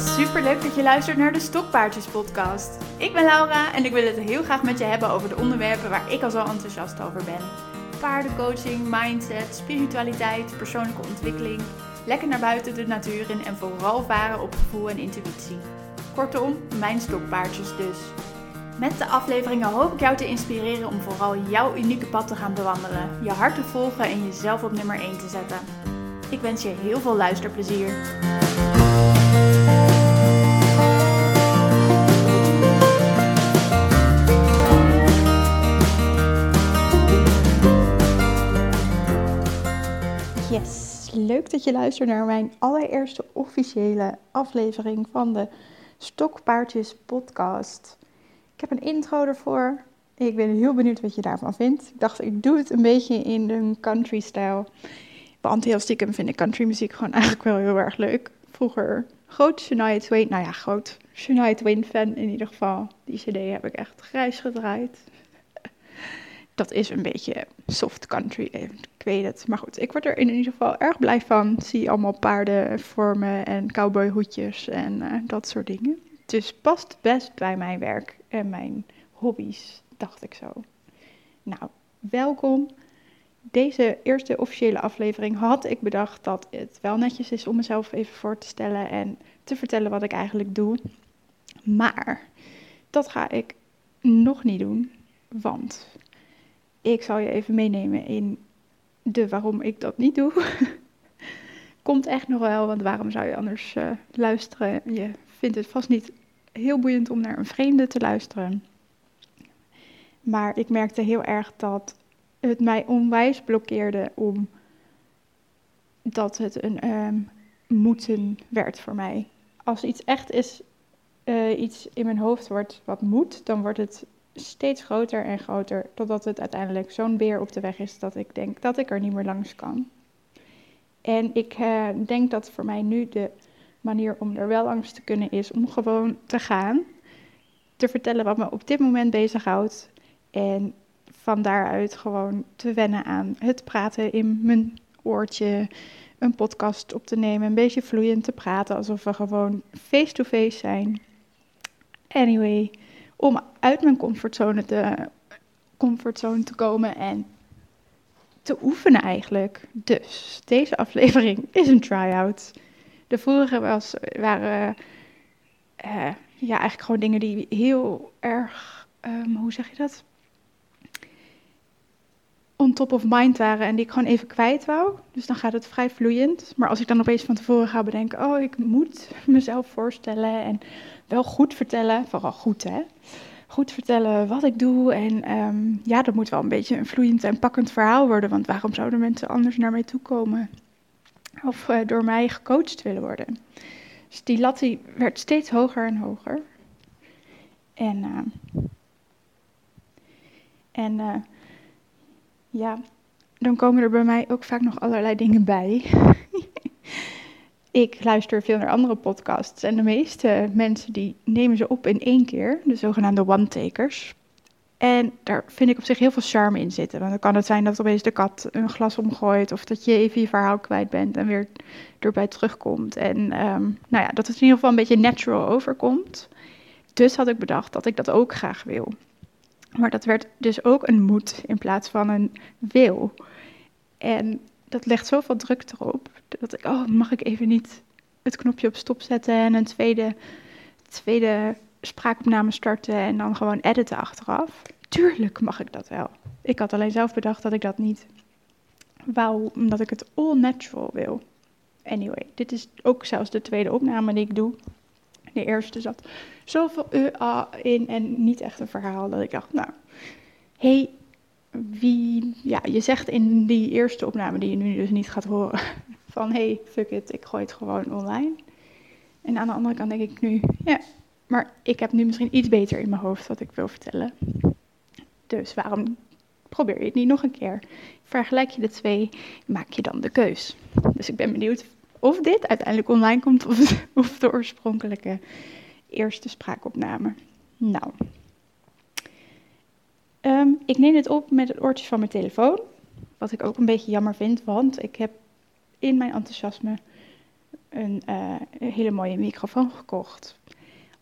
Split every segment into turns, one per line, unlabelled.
Super leuk dat je luistert naar de Stokpaardjes podcast. Ik ben Laura en ik wil het heel graag met je hebben over de onderwerpen waar ik al zo enthousiast over ben. Paardencoaching, mindset, spiritualiteit, persoonlijke ontwikkeling, lekker naar buiten de natuur in en vooral varen op gevoel en intuïtie. Kortom, mijn stokpaardjes dus. Met de afleveringen hoop ik jou te inspireren om vooral jouw unieke pad te gaan bewandelen, je hart te volgen en jezelf op nummer 1 te zetten. Ik wens je heel veel luisterplezier. Yes, leuk dat je luistert naar mijn allereerste officiële aflevering van de Stokpaardjes podcast. Ik heb een intro ervoor. Ik ben heel benieuwd wat je daarvan vindt. Ik dacht, ik doe het een beetje in de country stijl. Want heel stiekem vind ik country muziek gewoon eigenlijk wel heel erg leuk. Vroeger groot Shania Twain, nou ja, groot Shania Twain fan in ieder geval. Die cd heb ik echt grijs gedraaid. Dat is een beetje soft country, ik weet het. Maar goed, ik word er in ieder geval erg blij van. Zie allemaal paarden vormen en cowboyhoedjes en uh, dat soort dingen. Dus past best bij mijn werk en mijn hobby's, dacht ik zo. Nou, welkom. Deze eerste officiële aflevering had ik bedacht dat het wel netjes is om mezelf even voor te stellen en te vertellen wat ik eigenlijk doe. Maar dat ga ik nog niet doen, want ik zal je even meenemen in de waarom ik dat niet doe. Komt echt nog wel, want waarom zou je anders uh, luisteren? Je vindt het vast niet heel boeiend om naar een vreemde te luisteren. Maar ik merkte heel erg dat het mij onwijs blokkeerde om dat het een um, moeten werd voor mij. Als iets echt is, uh, iets in mijn hoofd wordt wat moet, dan wordt het steeds groter en groter, totdat het uiteindelijk zo'n beer op de weg is dat ik denk dat ik er niet meer langs kan. En ik uh, denk dat voor mij nu de manier om er wel langs te kunnen is om gewoon te gaan, te vertellen wat me op dit moment bezighoudt en van daaruit gewoon te wennen aan het praten in mijn oortje, een podcast op te nemen, een beetje vloeiend te praten alsof we gewoon face-to-face zijn. Anyway, om uit mijn comfortzone te, comfortzone te komen en te oefenen eigenlijk. Dus deze aflevering is een try-out. De vorige was, waren uh, ja, eigenlijk gewoon dingen die heel erg, um, hoe zeg je dat? On top of mind waren en die ik gewoon even kwijt wou. Dus dan gaat het vrij vloeiend. Maar als ik dan opeens van tevoren ga bedenken, oh, ik moet mezelf voorstellen en wel goed vertellen, vooral goed hè, goed vertellen wat ik doe. En um, ja, dat moet wel een beetje een vloeiend en pakkend verhaal worden, want waarom zouden mensen anders naar mij toe komen? Of uh, door mij gecoacht willen worden. Dus die lat die werd steeds hoger en hoger. En, uh, en uh, ja, dan komen er bij mij ook vaak nog allerlei dingen bij. ik luister veel naar andere podcasts en de meeste mensen die nemen ze op in één keer, de zogenaamde one-takers. En daar vind ik op zich heel veel charme in zitten. Want dan kan het zijn dat opeens de kat een glas omgooit. Of dat je even je verhaal kwijt bent en weer erbij terugkomt. En um, nou ja, dat het in ieder geval een beetje natural overkomt. Dus had ik bedacht dat ik dat ook graag wil. Maar dat werd dus ook een moet in plaats van een wil. En dat legt zoveel druk erop. Dat ik, oh, mag ik even niet het knopje op stop zetten en een tweede, tweede spraakopname starten en dan gewoon editen achteraf. Tuurlijk mag ik dat wel. Ik had alleen zelf bedacht dat ik dat niet wou, omdat ik het all natural wil. Anyway, dit is ook zelfs de tweede opname die ik doe. De eerste zat zoveel uh, in en niet echt een verhaal dat ik dacht, nou, hey, wie, ja, je zegt in die eerste opname die je nu dus niet gaat horen, van hey, fuck it, ik gooi het gewoon online. En aan de andere kant denk ik nu, ja, maar ik heb nu misschien iets beter in mijn hoofd wat ik wil vertellen. Dus waarom probeer je het niet nog een keer? Vergelijk je de twee, maak je dan de keus. Dus ik ben benieuwd of dit uiteindelijk online komt of, of de oorspronkelijke eerste spraakopname. Nou, um, ik neem het op met het oortje van mijn telefoon. Wat ik ook een beetje jammer vind, want ik heb in mijn enthousiasme een, uh, hele mooie microfoon gekocht.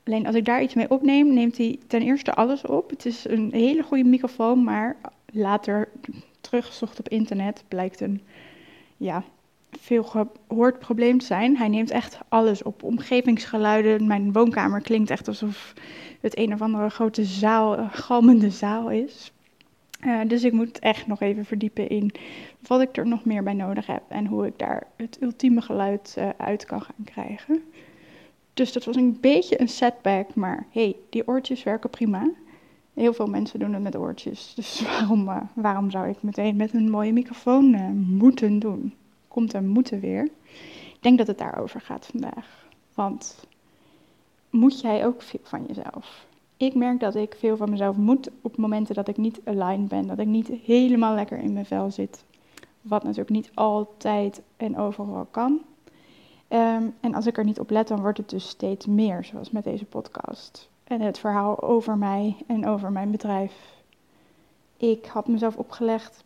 Alleen als ik daar iets mee opneem, neemt hij ten eerste alles op. Het is een hele goede microfoon, maar later teruggezocht op internet blijkt een ja, veel gehoord probleem te zijn. Hij neemt echt alles op. Omgevingsgeluiden. Mijn woonkamer klinkt echt alsof het een of andere grote zaal, galmende zaal is. Uh, dus ik moet echt nog even verdiepen in wat ik er nog meer bij nodig heb en hoe ik daar het ultieme geluid uh, uit kan gaan krijgen. Dus dat was een beetje een setback, maar hey, die oortjes werken prima. Heel veel mensen doen het met oortjes, dus waarom, waarom zou ik meteen met een mooie microfoon moeten doen? Komt er moeten weer? Ik denk dat het daarover gaat vandaag. Want moet jij ook veel van jezelf? ik merk dat ik veel van mezelf moet op momenten dat ik niet aligned ben, dat ik niet helemaal lekker in mijn vel zit. Wat natuurlijk niet altijd en overal kan. Ehm, en als ik er niet op let, dan wordt het dus steeds meer, zoals met deze podcast. En het verhaal over mij en over mijn bedrijf. Ik had mezelf opgelegd,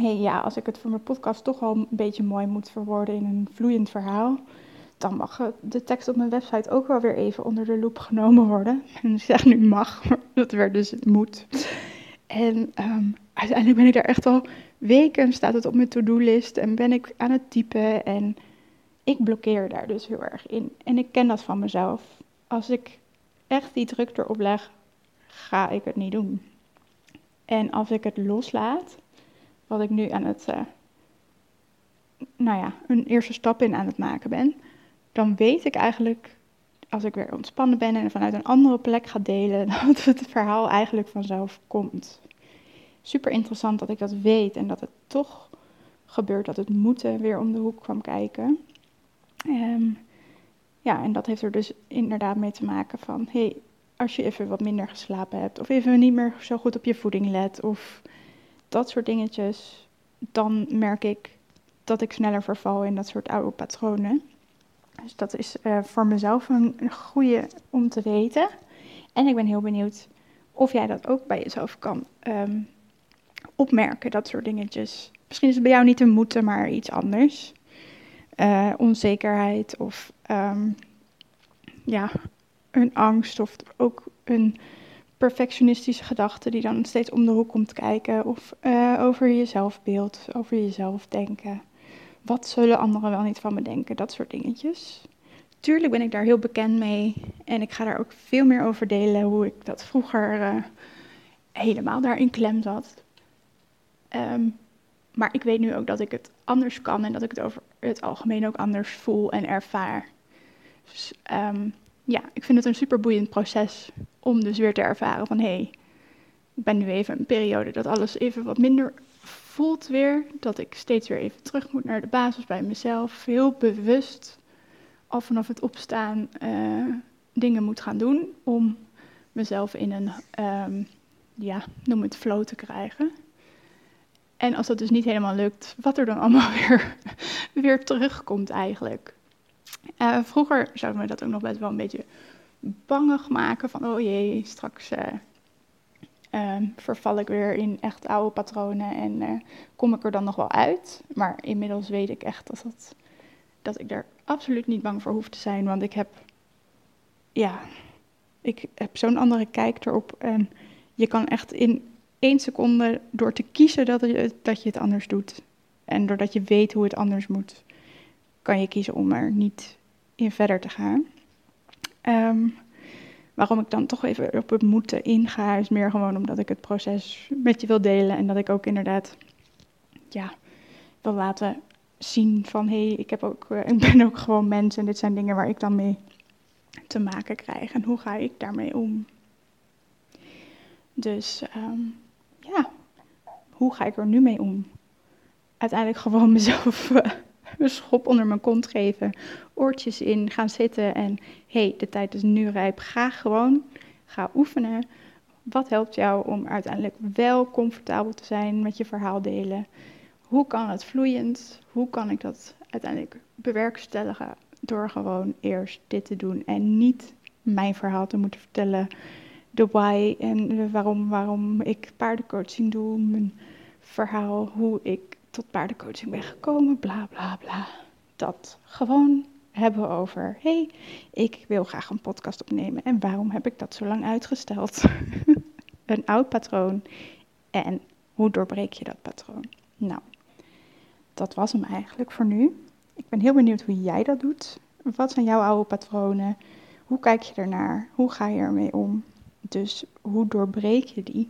hey, ja, als ik het voor mijn podcast toch al een beetje mooi moet verwoorden in een vloeiend verhaal, dan mag de tekst op mijn website ook wel weer even onder de loep genomen worden. En ik zeg nu mag, maar dat werd dus het moet. En ehm, uiteindelijk ben ik daar echt al weken, staat het op mijn to-do-list en ben ik aan het typen. En ik blokkeer daar dus heel erg in. En ik ken dat van mezelf. Als ik echt die druk erop leg, ga ik het niet doen. En als ik het loslaat, wat ik nu aan het, uh, nou ja, een eerste stap in aan het maken ben, dan weet ik eigenlijk, als ik weer ontspannen ben en vanuit een andere plek ga delen, dat het verhaal eigenlijk vanzelf komt. Super interessant dat ik dat weet en dat het toch gebeurt dat het moeten weer om de hoek kwam kijken. Um, ja, en dat heeft er dus inderdaad mee te maken van, hey, als je even wat minder geslapen hebt, of even niet meer zo goed op je voeding let, of dat soort dingetjes, dan merk ik dat ik sneller verval in dat soort oude patronen. Dus dat is uh, voor mezelf een, goede om te weten. En ik ben heel benieuwd of jij dat ook bij jezelf kan um, opmerken, dat soort dingetjes. Misschien is het bij jou niet een moeten, maar iets anders. Uh, onzekerheid of um, ja, een angst of ook een perfectionistische gedachte die dan steeds om de hoek komt kijken. Of uh, over je zelfbeeld, over jezelf denken. Wat zullen anderen wel niet van me denken? Dat soort dingetjes. Tuurlijk ben ik daar heel bekend mee en ik ga daar ook veel meer over delen hoe ik dat vroeger uh, helemaal daarin klem zat. Um, maar ik weet nu ook dat ik het anders kan en dat ik het over het algemeen ook anders voel en ervaar. Dus um, ja, ik vind het een super boeiend proces om dus weer te ervaren van hé, hey, ik ben nu even een periode dat alles even wat minder voelt weer dat ik steeds weer even terug moet naar de basis bij mezelf. Heel bewust al vanaf het opstaan uh, dingen moet gaan doen om mezelf in een, um, ja, noem het flow te krijgen. En als dat dus niet helemaal lukt, wat er dan allemaal weer, weer terugkomt eigenlijk. Uh, vroeger zouden we dat ook nog best wel een beetje bangig maken van, oh jee, straks uh, verval ik weer in echt oude patronen en uh, kom ik er dan nog wel uit. Maar inmiddels weet ik echt dat, dat, dat ik daar absoluut niet bang voor hoef te zijn. Want ik heb, ja, ik heb zo'n andere kijk erop. En je kan echt in één seconde, door te kiezen dat je, dat je het anders doet. En doordat je weet hoe het anders moet, kan je kiezen om er niet in verder te gaan. Um, waarom ik dan toch even op het moeten inga, is meer gewoon omdat ik het proces met je wil delen. En dat ik ook inderdaad, ja, wil laten zien van, hé, hey, ik, heb ook, uh, ik ben ook gewoon mens en dit zijn dingen waar ik dan mee te maken krijg. En hoe ga ik daarmee om? Dus um, ja, hoe ga ik er nu mee om? Uiteindelijk gewoon mezelf uh, een schop onder mijn kont geven, oortjes in, gaan zitten en hey, de tijd is nu rijp. Ga gewoon, ga oefenen. Wat helpt jou om uiteindelijk wel comfortabel te zijn met je verhaal delen? Hoe kan het vloeiend? Hoe kan ik dat uiteindelijk bewerkstelligen door gewoon eerst dit te doen en niet mijn verhaal te moeten vertellen, de why en waarom, waarom ik paardencoaching doe, mijn verhaal, hoe ik tot paardencoaching ben gekomen, bla bla bla. Dat gewoon hebben over: hey, ik wil graag een podcast opnemen en waarom heb ik dat zo lang uitgesteld? een oud patroon en hoe doorbreek je dat patroon? Nou, dat was hem eigenlijk voor nu. Ik ben heel benieuwd hoe jij dat doet. Wat zijn jouw oude patronen? Hoe kijk je ernaar? Hoe ga je ermee om? Dus hoe doorbreek je die?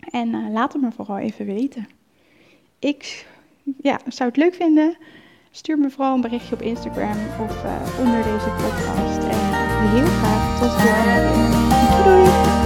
En uh, laat het me vooral even weten. Ik ja, zou het leuk vinden. Stuur me vooral een berichtje op Instagram of uh, onder deze podcast. En heel graag tot de volgende keer. Doei!